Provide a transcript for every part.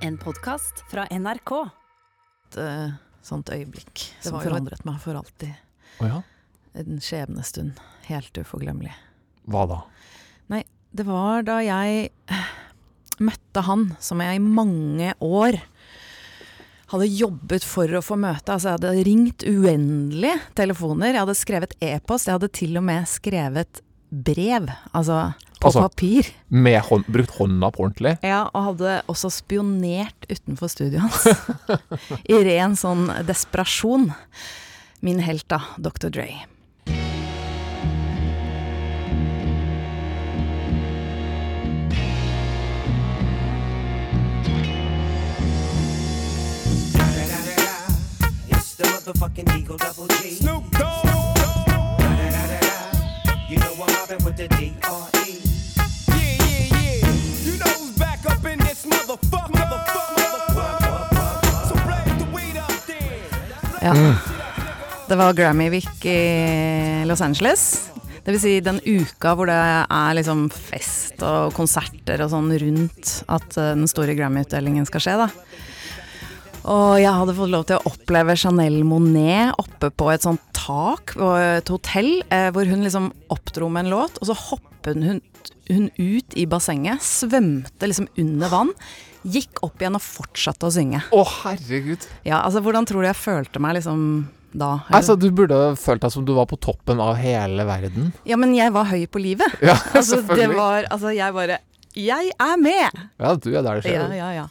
En podkast fra NRK. Et eh, sånt øyeblikk som forandret meg for alltid. Å ja? En skjebnestund. Helt uforglemmelig. Hva da? Det var da jeg eh, møtte han som jeg i mange år hadde jobbet for å få møte. Altså, jeg hadde ringt uendelig telefoner. Jeg hadde skrevet e-post. Jeg hadde til og med skrevet brev. Altså på Altså- papir. Med hånd, brukt hånda på ordentlig? Ja, og hadde også spionert utenfor studioet hans. I ren sånn desperasjon. Min helt, da. Dr. Dre. Snoop Dogg. You know I'm mobbing with the D.R.E. Yeah, yeah, yeah. You know who's back up in this motherfucker. Motherfucker, motherfucker. So blaze the weed up there. Ja. Det var Grammy Week i Los Angeles. Det vil si den uka hvor det er liksom fest og konserter og sånn rundt at eh, den store Grammy-utdelingen skal skje, da. Og jeg hadde fått lov til å oppleve Chanel Monet oppe på et sånt tak på et hotell, eh, hvor hun liksom oppdro med en låt, og så hoppet hun, hun ut i bassenget, svømte liksom under vann, gikk opp igjen og fortsatte å synge. Å, herregud. Ja, altså hvordan tror du jeg følte meg liksom da? Altså, du burde følt deg som du var på toppen av hele verden. Ja, men jeg var høy på livet. Ja, Altså, det var Altså, jeg bare Jeg er med! Ja, du er der det Ja, ja, ja.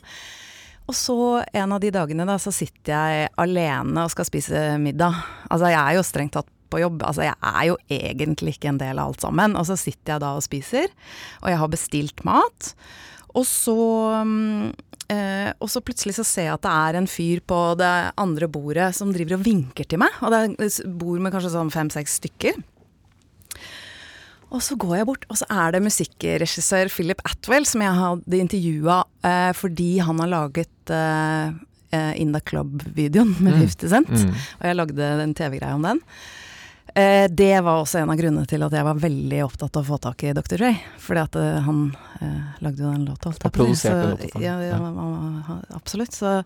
Og så en av de dagene da, så sitter jeg alene og skal spise middag. Altså, jeg er jo strengt tatt på jobb. Altså, jeg er jo egentlig ikke en del av alt sammen. Og så sitter jeg da og spiser, og jeg har bestilt mat. Og så eh, Og så plutselig så ser jeg at det er en fyr på det andre bordet som driver og vinker til meg. Og det er et bord med kanskje sånn fem-seks stykker. Og så går jeg bort, og så er det musikkregissør Philip Atwell som jeg hadde intervjua eh, fordi han har laget eh, eh, In The Club-videoen med 50 Cent. Mm. Og jeg lagde en TV-greie om den. Eh, det var også en av grunnene til at jeg var veldig opptatt av å få tak i Dr. Dre. Fordi at eh, han eh, lagde jo den låta. Og produserte den låta, Ja, ja, ja. absolutt. Så,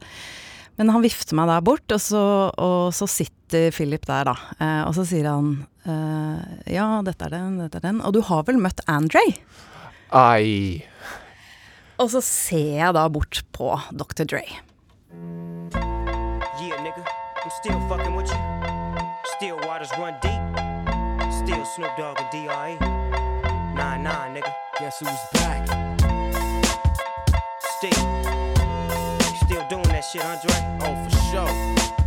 men han vifter meg der bort, og så, og så sitter Philip der, da. Eh, og så sier han ja, dette er den, dette er den. Og du har vel møtt Andre? Ai. Og så ser jeg da bort på Dr. Dre. Yeah, nigga, I'm still fucking with you. Still waters run deep. Still Snoop Dogg and D.R.E. Nah, nah, nigga. Guess who's back? Still. Still doing that shit, Andre? Oh, for sure.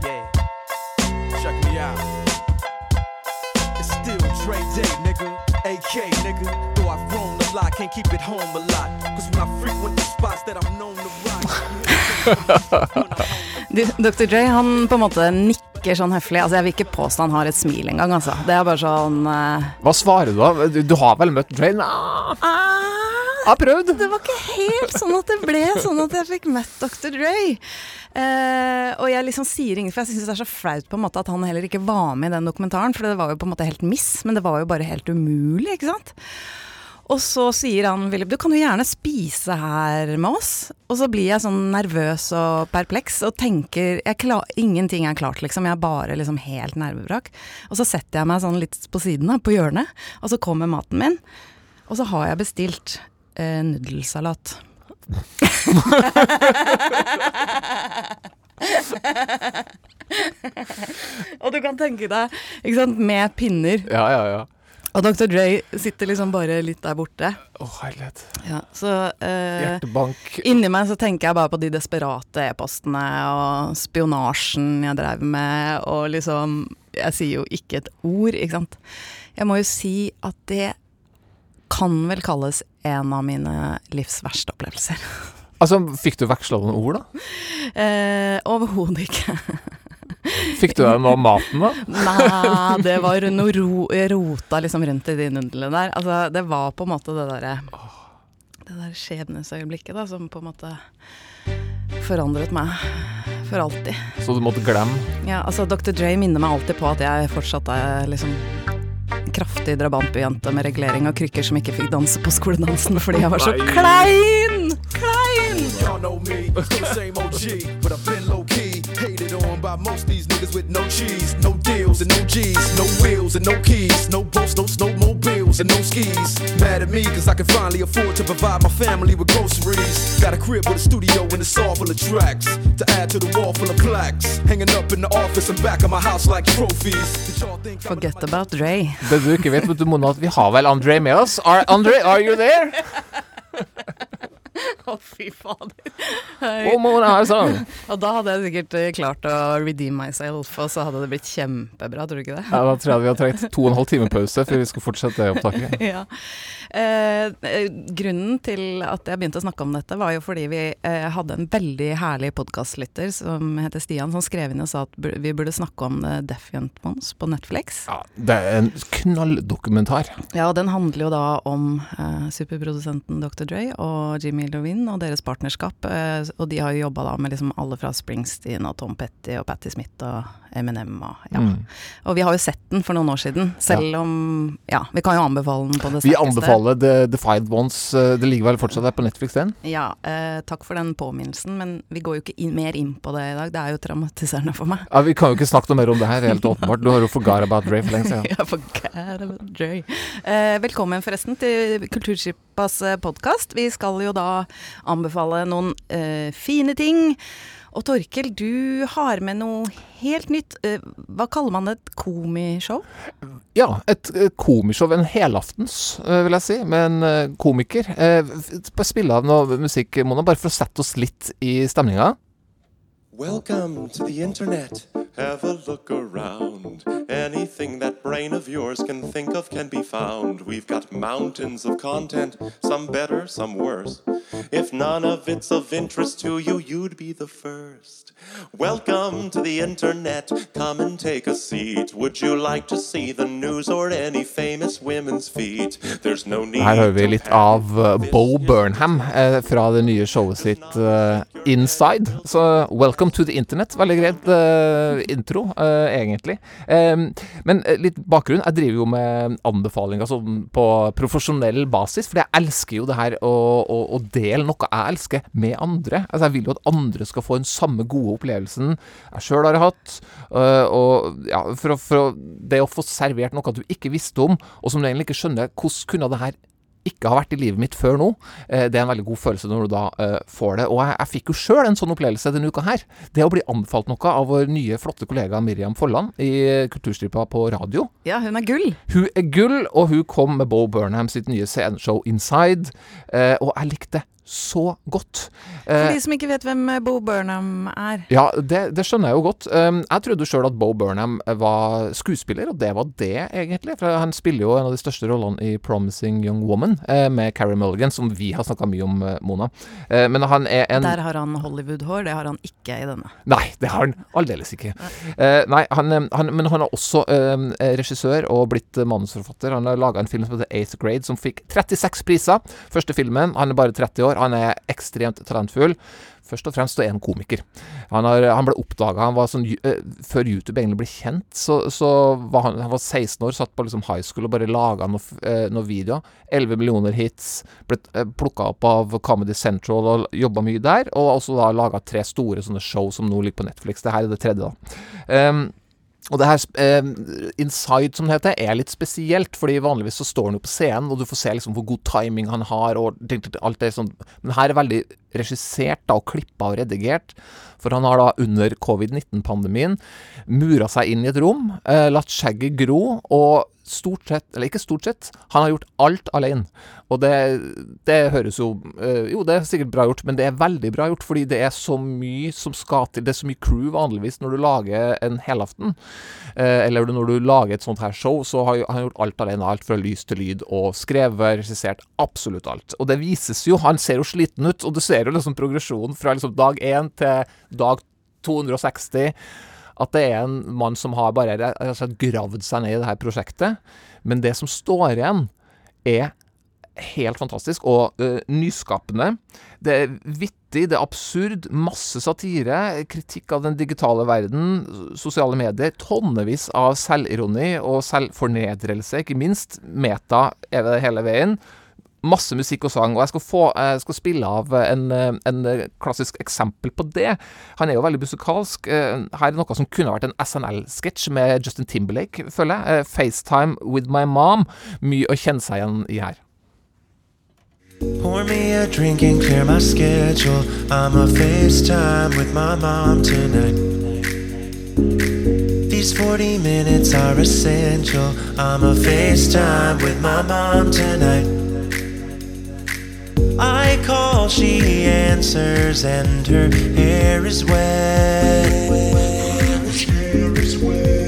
Yeah. Check me out. Dre Day, nigga. AK, nigga. Though I've grown a lot, can't keep it home a lot. Cause when I frequent the spots that I'm known to rock. Dr. Dre han på en måte nikker sånn høflig. Altså Jeg vil ikke påstå han har et smil engang, altså. Det er bare sånn uh... Hva svarer du da? Du, du har vel møtt Dre? Nah. Har prøvd. Det var ikke helt sånn at det ble sånn at jeg fikk møtt Dr. Dre. Eh, og jeg liksom sier ingenting, for jeg syns det er så flaut på en måte at han heller ikke var med i den dokumentaren. For det var jo på en måte helt miss, men det var jo bare helt umulig, ikke sant. Og så sier han Philip, du kan jo gjerne spise her med oss. Og så blir jeg sånn nervøs og perpleks og tenker klar, Ingenting er klart, liksom. Jeg er bare liksom helt nervevrak. Og så setter jeg meg sånn litt på siden, da, på hjørnet, og så kommer maten min. Og så har jeg bestilt eh, nudelsalat. og du kan tenke deg, ikke sant, med pinner. Ja, ja, ja. Og Dr. Dre sitter liksom bare litt der borte. Å, herlighet. Ja, så eh, Hjertebank. inni meg så tenker jeg bare på de desperate e-postene og spionasjen jeg drev med, og liksom Jeg sier jo ikke et ord, ikke sant. Jeg må jo si at det kan vel kalles en av mine livs verste opplevelser. Altså, fikk du veksla noen ord, da? Eh, Overhodet ikke. Fikk du deg noe av maten, da? Nei, det var noe ro, rota liksom rundt i de nudlene der. Altså, det var på en måte det derre Det der skjebnesøyeblikket da, som på en måte forandret meg for alltid. Så du måtte glemme? Ja, altså Dr. Dre minner meg alltid på at jeg fortsatt er liksom kraftig drabantbyjente med regulering og krykker som ikke fikk danse på skoledansen fordi jeg var så klein! Klein! Hated on by most these niggas with no cheese, no deals and no G's, no wheels and no keys, no boats, no snowmobiles and no skis. Mad at me cause I can finally afford to provide my family with groceries. Got a crib with a studio and it's all full of tracks to add to the wall full of plaques. Hanging up in the office and back of my house like trophies. Did y'all think Forget about Dre. Det du ikke vet, vet du, Mona, at vi har vel André med oss? Are, André, are you there? Å, fy fader. Oh, Mona, sånn. Og da hadde jeg sikkert eh, klart å redeem myself, og så hadde det blitt kjempebra, tror du ikke det? Ja, da tror jeg vi hadde trengt to og en halv time pause før vi skulle fortsette det opptaket. ja. Eh, eh, grunnen til at jeg begynte å snakke om dette, var jo fordi vi eh, hadde en veldig herlig podkastlytter som heter Stian, som skrev inn og sa at vi burde snakke om Defiant Mons på Netflix. Ja, det er en knalldokumentar. Ja, og den handler jo da om superprodusenten Dr. Dre og Jimmy Lovin og deres partnerskap. Og de har jo jobba da med liksom alle fra Springsteen og Tom Petty og Patti Smith og Og ja. Mm. Og vi har jo sett den for noen år siden, selv om Ja, vi kan jo anbefale den på det Vi anbefaler The Five Ones. eh, Det ligger vel fortsatt der på Netflix, den? Ja, eh, takk for den påminnelsen, men vi går jo ikke inn, mer inn på det i dag. Det er jo traumatiserende for meg. Ja, Vi kan jo ikke snakke noe mer om det her, helt åpenbart. Du har jo forgot about Dre for lenge siden. ja, forgot about Dre. Eh, velkommen forresten til Kulturskippas podkast. Vi skal jo da anbefale noen eh, fine ting. Og Torkel, du har med noe helt nytt. Eh, hva kaller man? Et komishow? Ja, et komishow, en helaftens, eh, vil jeg si, med en eh, komiker. Spille av noe musikk, Mona, bare for å sette oss litt i stemninga. Welcome to the internet. Have a look around. Anything that brain of yours can think of can be found. We've got mountains of content, some better, some worse. If none of it's of interest to you, you'd be the first. Welcome to the internet. Come and take a seat. Would you like to see the news or any famous women's feet? There's no need Her hører vi litt av eh, Bo Burnham eh, fra det nye showet sitt eh, Inside. Så welcome to the internet. Veldig greit eh, intro, eh, egentlig. Men eh, litt bakgrunn. Jeg driver jo med anbefalinger altså, på profesjonell basis, for jeg elsker jo det her å, å, å dele noe jeg elsker, med andre. Altså Jeg vil jo at andre skal få den samme gode opplevelsen jeg sjøl har hatt. eh, og ja, for, for det å få servert noe du ikke visste om, og som du egentlig ikke skjønner hvordan kunne det her ikke har vært i livet mitt før nå. Eh, det er en veldig god følelse når du da uh, får det. Og jeg, jeg fikk jo sjøl en sånn opplevelse denne uka her. Det å bli anbefalt noe av vår nye flotte kollega Miriam Folland i Kulturstripa på radio. Ja, hun er gull. Hun er gull, og hun kom med Bo Burnham sitt nye sceneshow Inside. uh, og jeg likte det så godt. For Eh, de som ikke vet hvem Bo Burnham er. ja, det, det skjønner jeg jo godt. Um, jeg trodde sjøl at Bo Burnham var skuespiller, og det var det, egentlig. For han spiller jo en av de største rollene i 'Promising Young Woman' eh, med Carrie Mulligan, som vi har snakka mye om, eh, Mona. Eh, men han er en Der har han Hollywood-hår, det har han ikke i denne. Nei, det har han aldeles ikke. Eh, nei, han, eh, han, men han er også eh, regissør og blitt eh, manusforfatter. Han har laga en film som heter Eighth Grade, som fikk 36 priser. Første filmen. Han er bare 30 år. Han er ekstremt talentfull. Først og fremst er han komiker. Han, har, han ble oppdaga sånn, eh, Før YouTube egentlig ble kjent, så, så var han, han var 16 år, satt på liksom high school og bare laga noen uh, noe videoer. 11 millioner hits. Ble uh, plukka opp av Comedy Central og jobba mye der. Og også da laga tre store sånne show som nå ligger på Netflix. Det her er det tredje, da. Um, og det her eh, Inside, som det heter, er litt spesielt, fordi vanligvis så står han jo på scenen, og du får se liksom hvor god timing han har, og alt det sånn. Men her er veldig regissert da, og klippa og redigert. For han har da under covid-19-pandemien mura seg inn i et rom, eh, latt skjegget gro, og stort sett, eller ikke stort sett, han har gjort alt alene. Og det, det høres jo eh, Jo, det er sikkert bra gjort, men det er veldig bra gjort, fordi det er så mye som skal til. Det er så mye crew vanligvis når du lager en helaften. Eh, eller når du lager et sånt her show, så har han gjort alt alene. Alt fra lys til lyd, og skrevet, regissert, absolutt alt. Og det vises jo. Han ser jo sliten ut, og du ser jo liksom progresjonen fra liksom dag én til dag 260 at det er en mann som har bare altså, gravd seg ned i det her prosjektet. Men det som står igjen, er helt fantastisk og uh, nyskapende. Det er vittig, det er absurd, masse satire, kritikk av den digitale verden, sosiale medier, tonnevis av selvironi og selvfornedrelse, ikke minst. Meta er det hele veien. Masse musikk og sang, og jeg skal, få, jeg skal spille av en, en klassisk eksempel på det. Han er jo veldig musikalsk. Eh, Her er noe som kunne vært en SNL-sketsj med Justin Timberlake, føler jeg. Eh, FaceTime with my mom. Mye å kjenne seg igjen i her. Pour me a drink and clear my schedule. I'm a FaceTime with my mom tonight. These 40 minutes are essential. I'm a FaceTime with my mom tonight. I call, she answers, and her hair is wet.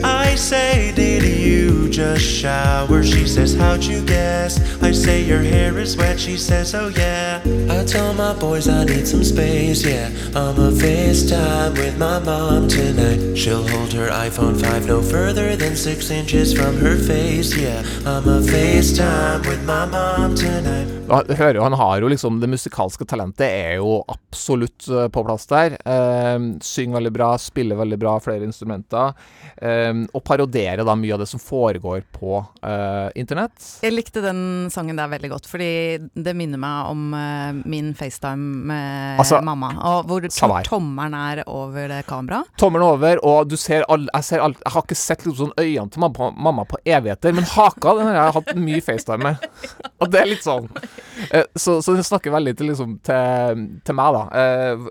I say, Did you just shower? She says, How'd you guess? I say, Your hair is wet. She says, Oh, yeah. I tell my boys I need some space, yeah. I'm a FaceTime with my mom tonight. She'll hold her iPhone 5 no further than six inches from her face, yeah. I'm a FaceTime with my mom tonight. Hører jo, Han har jo liksom Det musikalske talentet er jo absolutt eh, på plass der. Eh, synger veldig bra, spiller veldig bra, flere instrumenter. Eh, og parodierer da mye av det som foregår på eh, internett. Jeg likte den sangen der veldig godt, fordi det minner meg om uh, min FaceTime med Altså, mamma. Og hvor tommelen er over det kameraet. Tommelen over, og du ser alle jeg, ser alt, jeg har ikke sett liksom sånn øynene til mamma, mamma på evigheter, men haka den har jeg hatt mye FaceTime med. Og det er litt sånn eh, Så, så den snakker veldig til, liksom, til, til meg, da. Eh,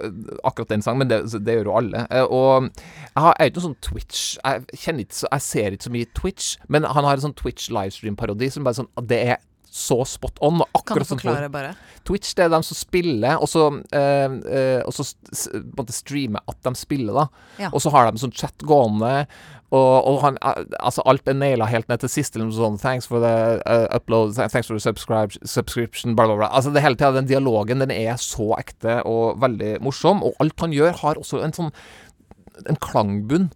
akkurat den sangen, men det, det gjør jo alle. Og jeg, har, jeg er ikke noe sånn Twitch Jeg kjenner ikke så, Jeg ser ikke så mye Twitch, men han har en sånn Twitch livestream-parodi som bare sånn Det er så spot on. Kan du forklare, bare? Twitch det er dem som spiller, og så, eh, eh, og så streamer at de spiller, da. Ja. Og så har de sånn chat gående, og, og han, eh, altså alt er naila helt ned til siste. Sånn, Thanks for the uh, upload, thanks for the subscribe, subscription, bla, bla, bla. Altså det hele tida, den dialogen, den er så ekte og veldig morsom, og alt han gjør, har også en sånn en klangbunn.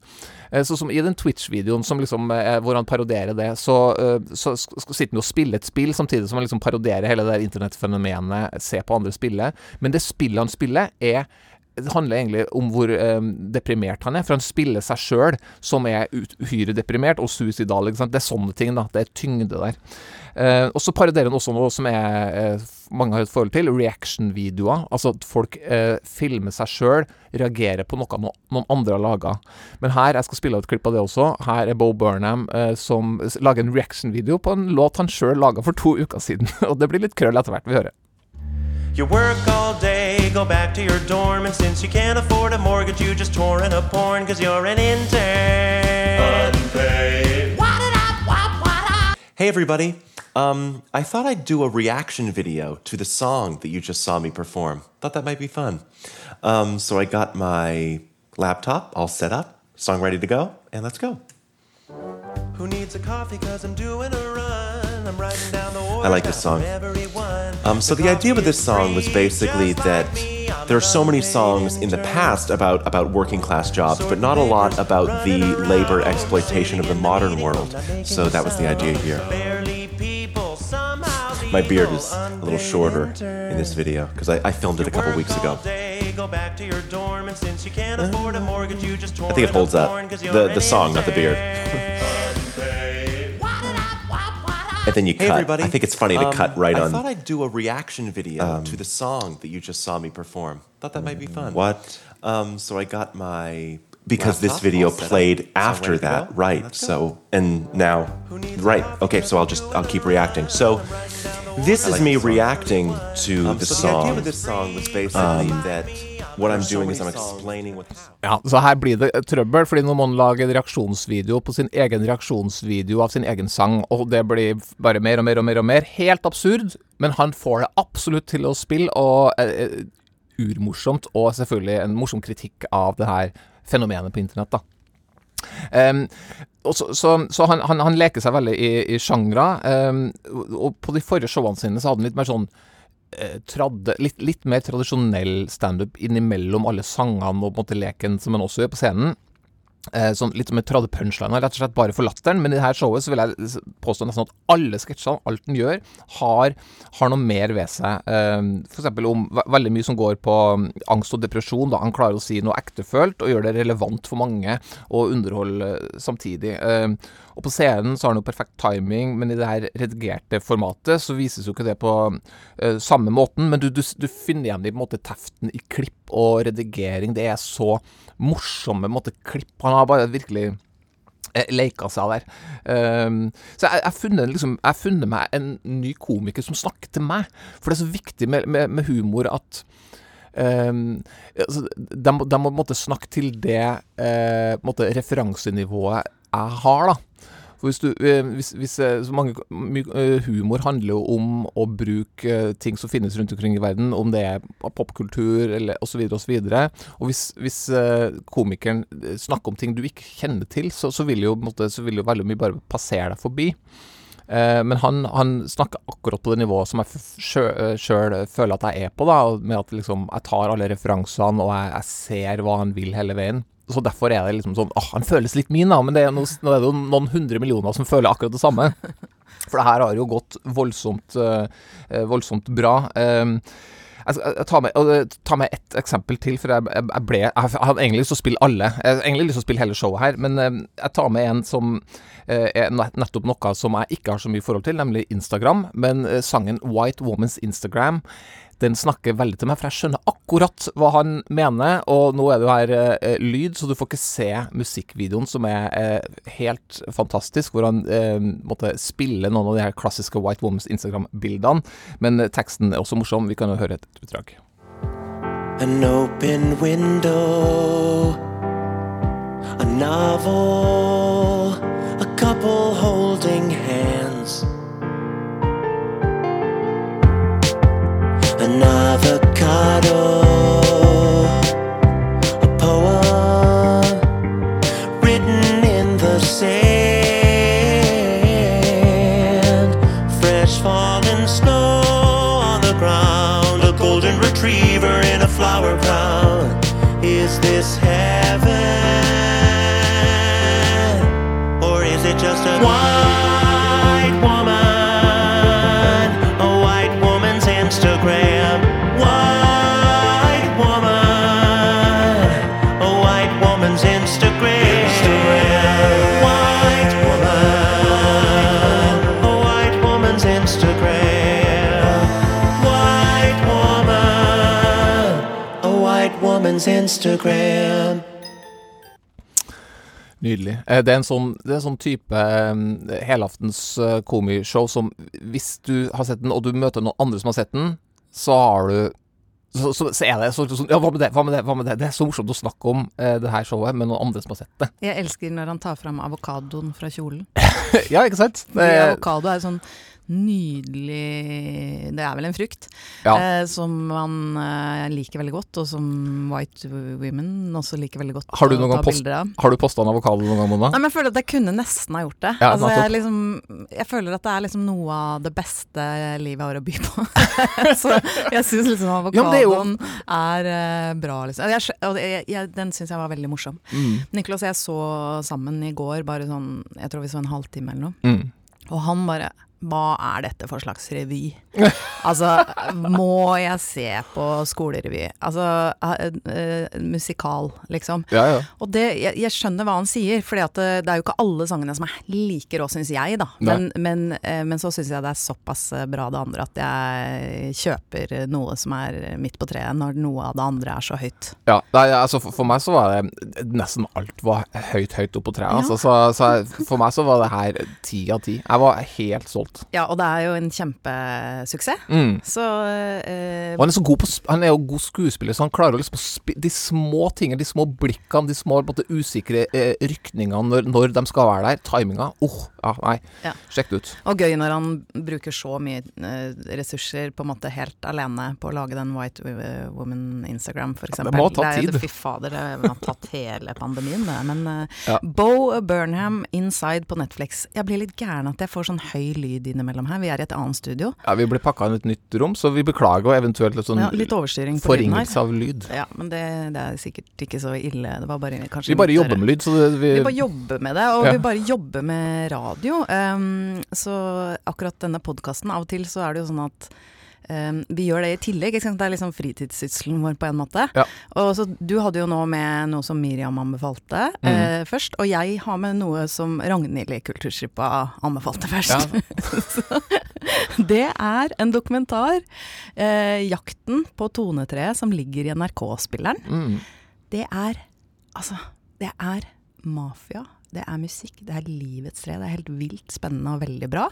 Sånn som i den Twitch-videoen liksom, eh, hvor han parodierer det, så, eh, så sitter han og spiller et spill samtidig som han liksom parodierer hele det internettfenomenet, se på andre spille. Men det spillet han spiller, er handler egentlig om hvor eh, deprimert han er, for han spiller seg sjøl, som er uhyre deprimert og suicidal. Det er sånne ting, da. Det er tyngde der. Eh, og så parodierer han også noe som er, eh, mange har et forhold til, reaction-videoer. Altså at folk eh, filmer seg sjøl, reagerer på noe no noen andre har laga. Men her, jeg skal spille et klipp av det også, her er Bo Burnham eh, som lager en reaction-video på en låt han sjøl laga for to uker siden. og det blir litt krøll etter hvert, vi hører. You work all day, go back to your dorm, and since you can't afford a mortgage, you just touring a porn because you're an intern. Unpaid. Hey, everybody. Um, I thought I'd do a reaction video to the song that you just saw me perform. Thought that might be fun. Um, so I got my laptop all set up, song ready to go, and let's go. Who needs a coffee? Cause I'm doing a run. I'm writing down the order. I like this song. Um, so the idea with this song was basically that there are so many songs in the past about, about working class jobs, but not a lot about the labor exploitation of the modern world. So that was the idea here. My beard is a little shorter in this video because I, I filmed it a couple weeks ago. I think it holds up. The, the song, not the beard. and then you cut. Everybody. I think it's funny to Um, cut right I on. thought I'd do a reaction video to the song that you just saw me perform. Thought that might be fun. What? Um, so I got my because this video played after that right so and now right okay so i'll just i'll keep reacting so this I is like me reacting to Um, the so the idea song with this song was basically that what i'm doing is i'm explaining what Ja, så her blir det trøbbel, fordi nå må han lage en reaksjonsvideo på sin egen reaksjonsvideo av sin egen sang, og det blir bare mer og mer og mer og mer. Helt absurd, men han får det absolutt til å spille, og eh, urmorsomt, og selvfølgelig en morsom kritikk av det her fenomenet på internett, da. Um, og så, så, så han, han, han leker seg veldig i, i sjangre, Um, og og på de forrige showene sine så hadde han litt mer sånn eh, tradde, litt, litt mer tradisjonell standup innimellom alle sangene og på en måte leken som han også gjør på scenen. Eh, sånn litt som en tradde punchline, rett og slett bare for latteren. Men i det her showet så vil jeg påstå nesten at alle sketsjene, alt den gjør, har, har noe mer ved seg. Eh, eksempel om ve veldig mye som går på mm, angst og depresjon. Da. Han klarer å si noe ektefølt og gjøre det relevant for mange, og underholde samtidig. Eh, og på scenen så har han jo perfekt timing, men i det her redigerte formatet så vises jo ikke det på eh, samme måten. Men du, du, du finner igjen i på en måte teften i klipp og redigering. Det er så morsomme på måte, klipp. Han har bare virkelig leika seg der. Um, så jeg har funnet, liksom, funnet meg en ny komiker som snakker til meg. For det er så viktig med, med, med humor at um, altså, de, må- de må en måte snakke til det uh, referansenivået jeg har, da. For hvis du, eh, hvis, hvis eh, så mange, eh, Humor handler jo om å bruke ting som finnes rundt omkring i verden, om det er popkultur eller osv. osv. Og hvis, hvis eh, komikeren snakker om ting du ikke kjenner til, så, så, vil jo, måte, så vil jo veldig mye bare passere deg forbi. Men han, han snakker akkurat på det nivået som jeg sjøl føler at jeg er på, da, med at liksom, jeg tar alle referansene og jeg, jeg ser hva han vil hele veien. Så derfor er det liksom sånn åh, Han føles litt min, da, men det er noe, nå er det jo noen hundre millioner som føler akkurat det samme. For det her har jo gått voldsomt, eh, eh, voldsomt bra. Eh, jeg, jeg tar med, og, eh, tar med ett eksempel til, for jeg, jeg, jeg ble Jeg hadde egentlig lyst til å spille alle. Jeg hadde egentlig lyst til å spille hele showet her, men eh, jeg tar med en som eh, er nettopp noe som jeg ikke har så mye forhold til, nemlig Instagram. Men sangen 'White Woman's Instagram' den snakker veldig til meg, for jeg skjønner akkurat hva han mener. Og nå er det jo her eh, lyd, så du får ikke se musikkvideoen, som er eh, helt fantastisk. Hvor han eh, måtte spille noen av de her klassiske White Woman's Instagram-bildene. Men teksten er også morsom. Vi kan jo høre et utdrag. An open window, a novel, a couple holding hands, an avocado, a poem written in the sand, fresh fallen snow on the ground, a golden retriever in a flower crown. Is this heaven? Instagram. Nydelig. Eh, Det er en sånn, det er en sånn type eh, helaftens eh, komishow som hvis du har sett den, og du møter noen andre som har sett den, så har du så, så, så er det så, sånn Ja, hva med det? Hva med det? Hva med det? Det er så morsomt å snakke om eh, det her showet med noen andre som har sett det. Jeg elsker når han tar fram avokadoen fra kjolen. ja, ikke sant? Det, avokado er sånn nydelig Det er vel en frukt ja. eh, som man eh, liker veldig godt, og som white women også liker veldig godt Har du noen gang post-. Har du posta en avokado noen gang, Mona? Nei, men Jeg føler at jeg kunne nesten ha gjort det. Ja, altså, jeg, liksom, jeg føler at det er liksom noe av det beste livet har å by på. så jeg syns liksom Ja, er jo- er, eh, bra, liksom. Jeg, jeg, jeg, den syns jeg var veldig morsom. Mm. Nicolas og jeg så sammen i går, bare sånn Jeg tror vi så en halvtime eller noe. Mm. Og han bare Hva er dette for slags revy? altså, må jeg se på skolerevy? Altså, uh, uh, musikal, liksom. Ja, ja. Og det, jeg, jeg skjønner hva han sier, for det, det er jo ikke alle sangene som er like rå, syns jeg, da. Men, men, uh, men så syns jeg det er såpass eh, bra det andre at jeg kjøper noe som er midt på treet, når noe av det andre er så høyt. Ja, nei, altså for, for meg så var det nesten alt var høyt, høyt opp på treet. Ja. Altså, så, så jeg- for meg så var det her ti av ti. Jeg var helt solgt. Ja, og det er jo en kjempesuksess. Mm. Så eh, han er så god på Han er jo god skuespiller, så han klarer å liksom spi de små tingene, de små blikkene, de små måte, usikre eh, rykningene når, når de skal være der. Timinga. Oh, ja, nei. Ja. Sjekk det ut. Og gøy når han bruker så mye eh, ressurser på en måte helt alene på å lage den White eh, Woman Instagram, for eksempel. det må ta tatt tid. Fy fader, det har tatt hele pandemien, det. Men eh, Ja. Bo Burnham Inside på Netflix. Jeg blir litt gæren at jeg får sånn høy lyd lyd innimellom her. Vi er i et annet studio. Ja, vi ble pakka inn i et nytt rom, så vi beklager og eventuelt litt sånn Ja, litt forringelse av lyd. Ja, men det, det er sikkert ikke så ille. Det var bare kanskje Vi bare jobber med lyd, så det, vi, Vi bare jobber med det, og Ja. vi bare jobber med radio. Um, så akkurat denne podkasten, av og til så er det jo sånn at um, vi gjør det i tillegg. Det er liksom fritidssysselen vår på en måte. Ja. Og så Du hadde jo nå med noe som Miriam anbefalte mm. uh, først, og jeg har med noe som Ragnhild i Kulturskippa anbefalte først. så det er en dokumentar, uh, 'Jakten på tonetreet', som ligger i NRK-spilleren. mm, Det er Altså, det er mafia. Det er musikk, det er livets tre. Det er helt vilt spennende og veldig bra.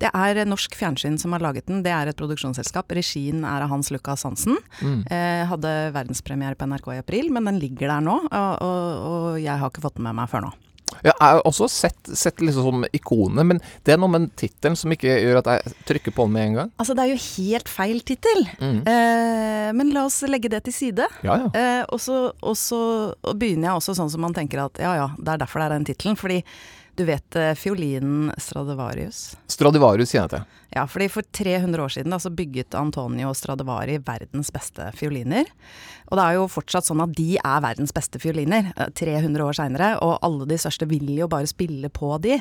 Det er norsk fjernsyn som har laget den. Det er et produksjonsselskap. Regien er av Hans Lukas Hansen. mm. Eh, hadde verdenspremiere på NRK i april, men den ligger der nå. Og, og, og jeg har ikke fått den med meg før nå. Ja, jeg har også sett, sett liksom som ikonet, men det er noe med tittelen som ikke gjør at jeg trykker på den med en gang. Altså, det er jo helt feil tittel. Mm. Eh, men la oss legge det til side. Ja, ja. Eh, og så begynner jeg også sånn som man tenker at ja ja, det er derfor det er den tittelen. Fordi du vet eh, fiolinen Stradivarius? Stradivarius kjenner jeg til. Ja, fordi for 300 år siden da, så bygget Antonio Stradivari verdens beste fioliner. Og det er jo fortsatt sånn at de er verdens beste fioliner, eh, 300 år seinere. Og alle de største vil jo bare spille på de.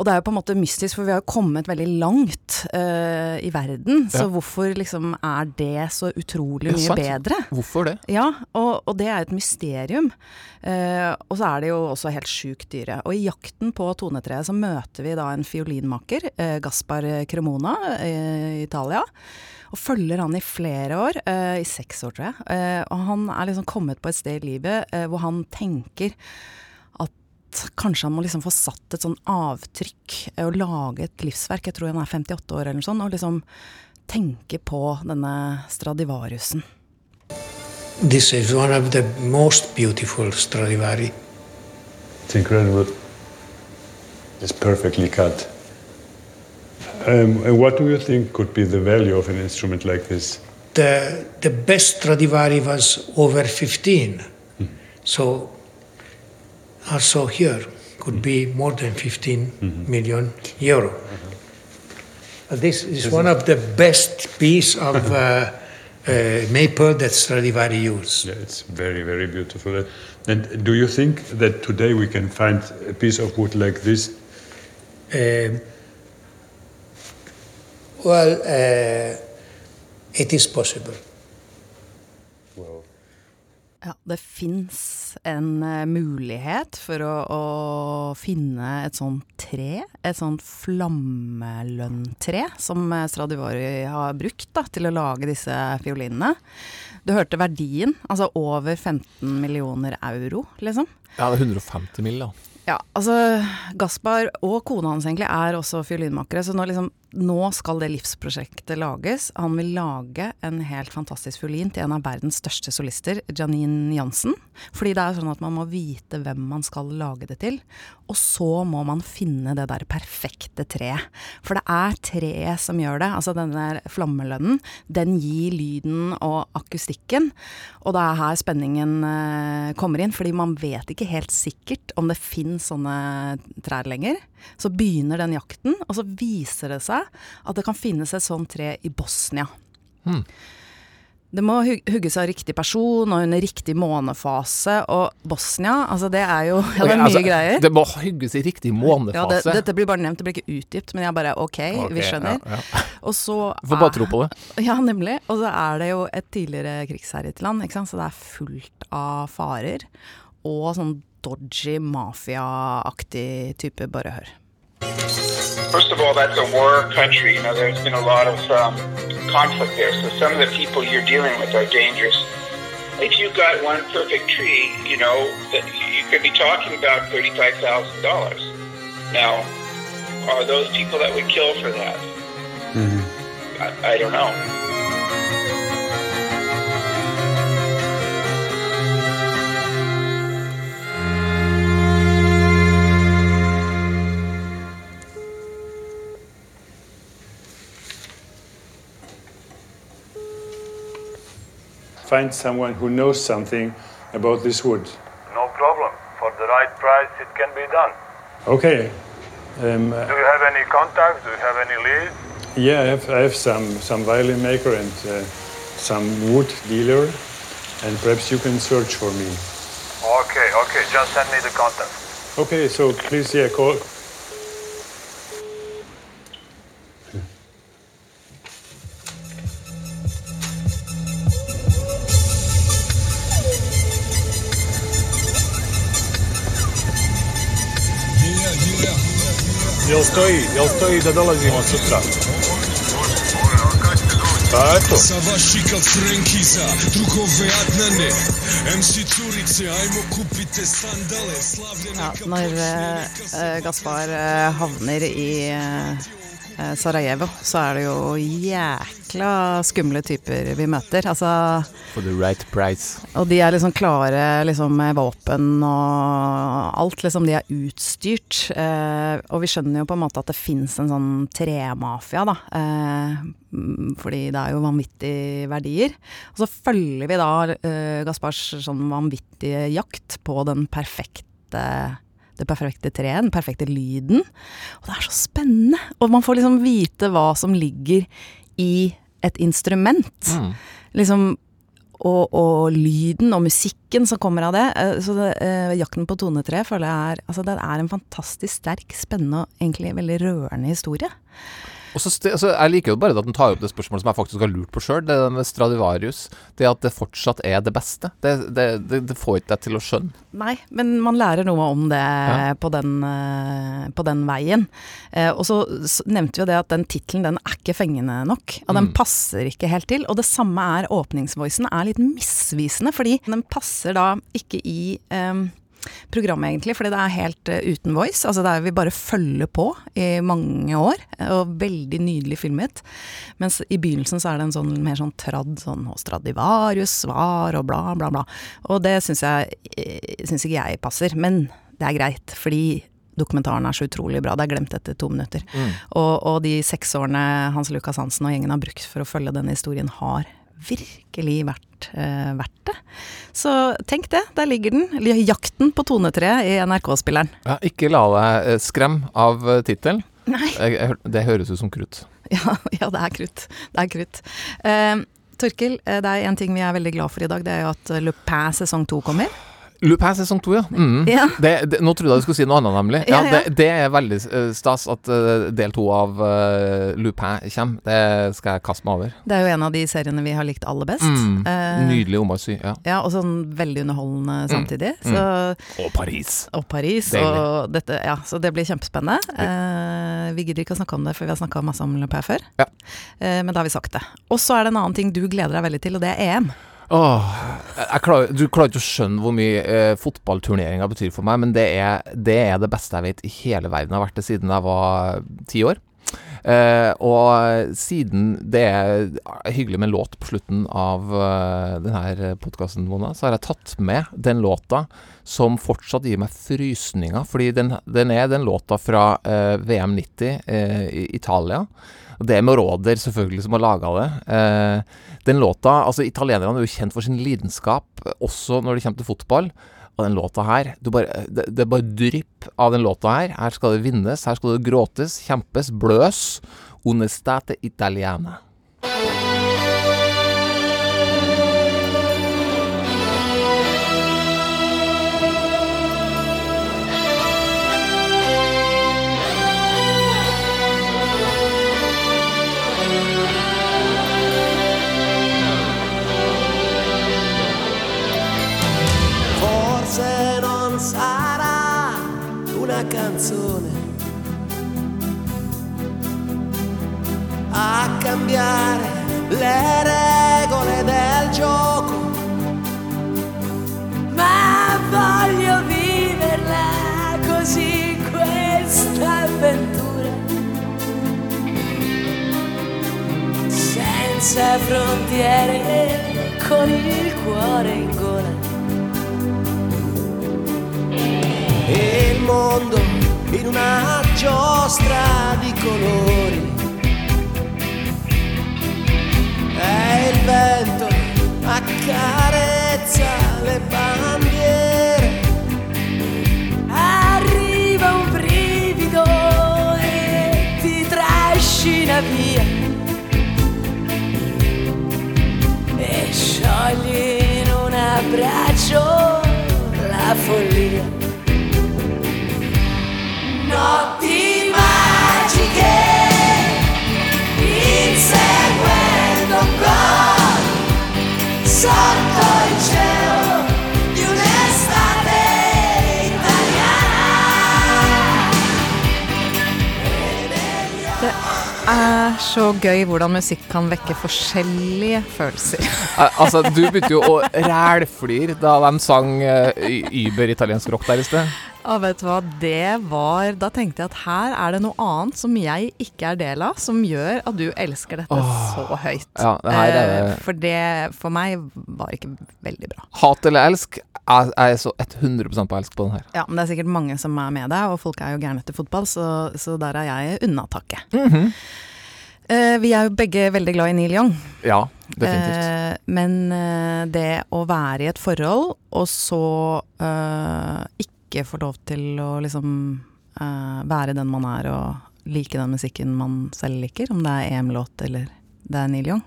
Og det er jo på en måte mystisk, for vi har jo kommet veldig langt uh, i verden. Så hvorfor liksom er det så utrolig mye bedre? Hvorfor det? Ja, og, og det er jo et mysterium. Uh, og så er det jo også helt sjukt dyre. Og i jakten på tonetreet så møter vi da en fiolinmaker, uh, Gaspar Cremona i Italia. Og følger han i flere år, i seks år tror jeg. Og han er liksom kommet på et sted i livet hvor han tenker at kanskje han må liksom få satt et sånn avtrykk eh, og lage et livsverk. Jeg tror han er 58 år eller noe sånt. Og liksom tenke på denne Stradivariusen. This is one of the most beautiful Stradivari. It's incredible. It's perfectly cut. Um, and what do you think could be the value of an instrument like this? The, the best Stradivari was over 15. So also here could be more than 15 million euro. Uh, This is one of the best piece of uh, uh, maple that Stradivari used. Yeah, it's very, very beautiful. And do you think that today we can find a piece of wood like this? Um, well, uh, it is possible. Well, Ja, det fins en eh, mulighet for å, å finne et sånt tre, et sånt flammelønntre, som eh, Stradivari har brukt da, til å lage disse fiolinene. Du hørte verdien, altså over 15 millioner euro, liksom. Ja, det er 150 mill., da. Ja, altså Gaspar og kona hans egentlig er også fiolinmakere, så nå, liksom, nå skal det livsprosjektet lages. Han vil lage en helt fantastisk fiolin til en av verdens største solister, Janine Jansen. Fordi det er sånn at man må vite hvem man skal lage det til. Og så må man finne det der perfekte treet. For det er treet som gjør det. Altså denne flammelønnen, den gir lyden og akustikken. Og det er her spenningen eh, kommer inn, fordi man vet ikke helt sikkert om det finnes sånne trær lenger. Så begynner den jakten, og så viser det seg at det kan finnes et sånt tre i Bosnia. Hmm. Det må hugges av riktig person og under riktig månefase, og Bosnia, altså det er jo ja, det er mye Altså, greier. Det må hugges i riktig Ja, det, månefase. dette blir bare nevnt, det blir ikke utdypt, men jeg bare ok, okay vi skjønner. Ja, ja. Og så Får bare tro på det. Ja, nemlig. Og så er det jo et tidligere krigsherjet land, ikke sant? så det er fullt av farer. Og sånn dodgy, mafiaaktig type Bare hør. First of all, that's a war country. You know, there's been a lot of um, conflict there. So some of the people you're dealing with are dangerous. If you got one perfect tree, you know, that you could be talking about thirty-five thousand dollars. Now, are those people that would kill for that? I, I don't know. Find someone who knows something about this wood. No problem. For the right price, it can be done. Okay. Um, Do you have any contacts? Do you have any leads? yeah, I have, I have some, some violin maker and uh, some wood dealer, and perhaps you can search for me. Okay, okay, just send me the contacts. Okay, so please, yeah, call. Jel stoji, jel stoji da dolazimo sutra? Pa eto. Zawaši kao Frankiza, drugove Adnane MC Curice, ajmo kupite sandale Slavljene Ja, når uh, Gaspar uh, havner i eh, Sarajevo, så er det jo jækla skumle typer vi møter. Altså For the right price. Og de er liksom klare liksom, med våpen og alt. Liksom, de er utstyrt. Eh, og vi skjønner jo på en måte at det fins en sånn tremafia, da. Eh, fordi det er jo vanvittige verdier. Og så følger vi da eh, Gaspars sånn vanvittige jakt på den perfekte det perfekte treet, den perfekte lyden. Og det er så spennende! Og man får liksom vite hva som ligger i et instrument. Liksom og, og lyden og musikken som kommer av det. Eh, Så det, eh, 'Jakten på tonetre' føler jeg er Altså, det er en fantastisk sterk, spennende og egentlig veldig rørende historie. Og så altså, Jeg liker jo bare at den tar opp det spørsmålet som jeg faktisk har lurt på sjøl. Det med Stradivarius. Det at det fortsatt er det beste. Det, det, det, det får ikke deg til å skjønne. Nei, men man lærer noe om det Ja. på, den, eh, på den veien. Eh, og så nevnte vi jo det at den tittelen den er ikke fengende nok. Og den Mm. passer ikke helt til. Og det samme er åpningsvoicen, er litt misvisende, fordi den passer da ikke i eh, programmet egentlig, fordi det er helt eh, uten voice. Altså det er vi bare følger på i mange år, og veldig nydelig filmet. Mens i begynnelsen så er det en sånn mer sånn tradd sånn hos Stradivarius svar og bla, bla, bla. Og det syns jeg eh, syns ikke jeg passer, men det er greit, fordi dokumentaren er så utrolig bra. Det er glemt etter to minutter. Mm. Og, og de seks årene Hans Lukas Hansen og gjengen har brukt for å følge denne historien, har virkelig vært eh, verdt det. Så tenk det, der ligger den. Jakten på tonetreet i NRK-spilleren. Ja, ikke la deg skrem skremme av uh, tittelen. Det høres ut som krutt. Ja, ja, det er krutt. Det er krutt. Eh, Torkil, eh, det er en ting vi er veldig glad for i dag. Det er jo at Le Pen sesong to kommer. Lupin sesong to, ja. Mm. Ja. Det, det, nå trodde jeg du skulle si noe annet, nemlig. Ja, Ja. Det, det er veldig eh, stas at eh, del to av uh, Lupin kommer. Det skal jeg kaste meg over. Det er jo en av de seriene vi har likt aller best. Mm. Eh, Nydelig Omar Sy. Ja. Ja, og sånn veldig underholdende samtidig. Mm. Så, Og Paris. og Paris. Deilig. Og dette, ja, så det blir kjempespennende. Eh, vi gidder ikke å snakke om det, for vi har snakka masse om Lupin før. Ja. Eh, men da har vi sagt det. Og så er det en annen ting du gleder deg veldig til, og det er EM. Åh, klarer, du klarer ikke å skjønne hvor mye eh, fotballturneringa betyr for meg, men det er, det er det beste jeg vet i hele verden. Jeg har vært det siden jeg var ti år. Eh, og siden det er hyggelig med en låt på slutten av uh, denne podkasten, så har jeg tatt med den låta som fortsatt gir meg frysninger. Fordi den, den er den låta fra uh, VM 90 eh, i Italia. Og det er Moroder selvfølgelig som har laga det. Eh, den låta Altså, italienerne er jo kjent for sin lidenskap, også når det kommer til fotball. Og den låta her bare, det, det er bare drypp av den låta her. Her skal det vinnes, her skal det gråtes, kjempes, bløs. Onestate italiana. Canzone. A cambiare le regole del gioco, ma voglio viverla così questa avventura. Senza frontiere con il cuore in il mondo in una giostra di colori. E il vento accarezza le bandiere. Arriva un brivido e ti trascina via. E sciogli in un abbraccio la follia. Er så gøy hvordan musikk kan vekke forskjellige følelser. Eh, Altså, du begynte jo å rælflire da de sang uh, Uber-italiensk rock der i sted. Ja, vet du hva, det var Da tenkte jeg at her er det noe annet som jeg ikke er del av, som gjør at du elsker dette Åh. så høyt. Ja, det her er Eh, det- For det for meg var ikke veldig bra. Hat eller elsk, jeg er så 100% på elsk på den her. Ja, men det er sikkert mange som er med deg, og folk er jo gærne etter fotball, så, så der er jeg unnataket. Mhm. Eh, vi er jo begge veldig glad i Neil Young. Ja, definitivt. Eh, men eh, det å være i et forhold, og så eh, ikke får lov til å liksom uh, være den man er og like den musikken man selv liker, om det er EM-låt eller det er Neil Young,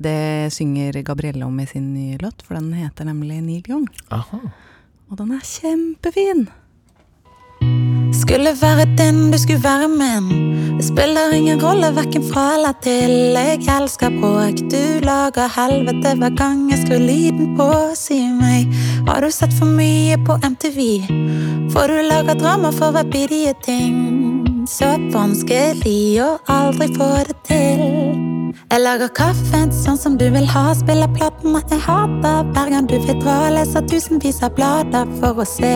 det synger Gabrielle om i sin nye låt, for den heter nemlig Neil Young. Aha. Og den er kjempefin! Skulle være din, du skulle være min. Det spiller ingen rolle hverken fra eller til. Jeg elsker bråk, du lager helvete hver gang jeg skrur lyden på. Si meg, har du sett for mye på MTV? For du lager drama for hver bidige ting. Så vanskelig å aldri få det til. Jeg lager kaffen sånn som du vil ha, spiller platene jeg hater. Hver gang du vil dra, leser tusenvis av blader for å se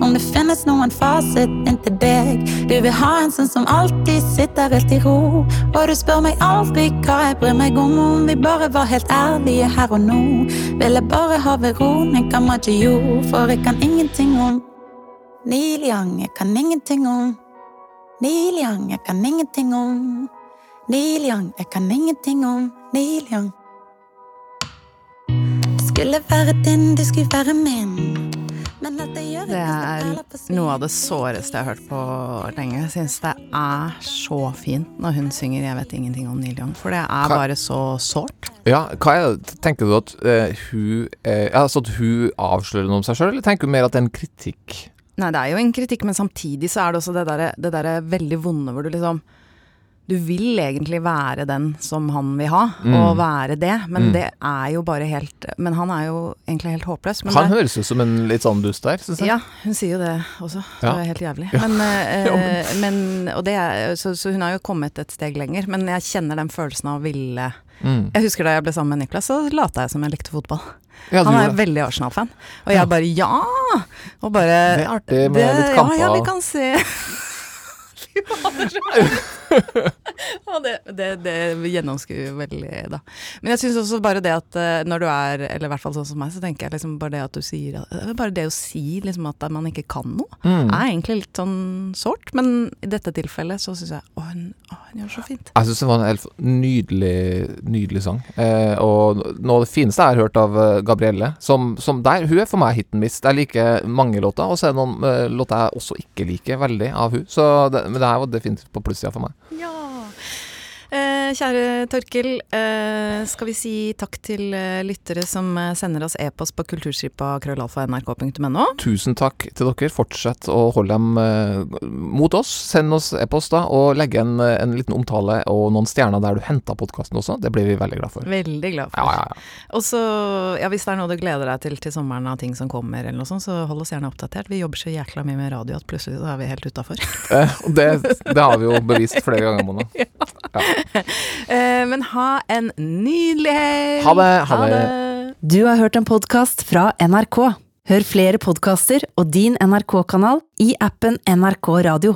om det finnes noen fasit inntil deg. Du vil ha en sånn som alltid sitter helt i ro. Og du spør meg aldri hva jeg bryr meg om, om vi bare var helt ærlige her og nå. Vil jeg bare ha Veronica Maggio, for jeg kan ingenting om Neil Young, jeg kan ingenting om Neil Young, jeg kan ingenting om Neil Young, jeg kan ingenting om Neil Young. Skulle være din, du skulle være min. Det er noe av det såreste jeg har hørt på lenge. Jeg syns det er så fint når hun synger 'Jeg vet ingenting om Neil Young', for det er bare så sårt. Ja, hva er det, Tenker du at uh, hun uh, Altså at hun avslører noe om seg sjøl, eller tenker du mer at det er en kritikk? Nei, det er jo en kritikk, men samtidig så er det også det derre der veldig vonde hvor du liksom Du vil egentlig være den som han vil ha, Mm. og være det, men Mm. det er jo bare helt Men han er jo egentlig helt håpløs. Men Han det, høres ut som en litt sånn dust der, syns jeg. Ja, hun sier jo det også. Det Ja. er helt jævlig. Ja. Men, eh, men- men Og det er, så, så hun har jo kommet et steg lenger, men jeg kjenner den følelsen av å ville Mm. Jeg husker da jeg ble sammen med Niklas, så lata jeg som jeg likte fotball. Ja, Han er det. veldig Arsenal-fan. Og jeg bare ja! Og bare Det er artig med litt kamper. Ja, ja, vi kan se. Det, det, det gjennomskuer veldig, da. Men jeg syns også bare det at eh, når du er, eller i hvert fall sånn som meg, så tenker jeg liksom bare det at du sier Bare det å si liksom at man ikke kan noe, Mm. er egentlig litt sånn sårt. Men i dette tilfellet så syns jeg å, hun, å, hun gjør så fint. Jeg syns det var en helt nydelig, nydelig sang. Eh, og noe av det fineste jeg har hørt av eh, Gabrielle, som, som der Hun er for meg hit and miss. Jeg liker mange låter, og så er det noen eh, låter jeg også ikke liker veldig av hun Så det, men det her var definitivt på plussida for meg. Ja. Kjære Torkil, eh, skal vi si takk til eh, lyttere som eh, sender oss e-post på kulturskipa krøllalfa.nrk.no. Tusen takk til dere. Fortsett å holde dem mot oss. Send oss e-post, da, og legge en, en liten omtale og noen stjerner der du henta podkasten også. Det blir vi veldig glad for. Veldig glad for. Ja, ja, ja. Og så, ja, hvis det er noe du gleder deg til til sommeren av ting som kommer, eller noe sånt, så hold oss gjerne oppdatert. Vi jobber så jækla mye med radio at plutselig så er vi helt utafor. Det, det har vi jo bevist flere ganger, Mona. eh, men ha en nydelig helg! Ha det, ha det. Du har hørt en podkast fra NRK. Hør flere podkaster og din NRK-kanal i appen NRK Radio.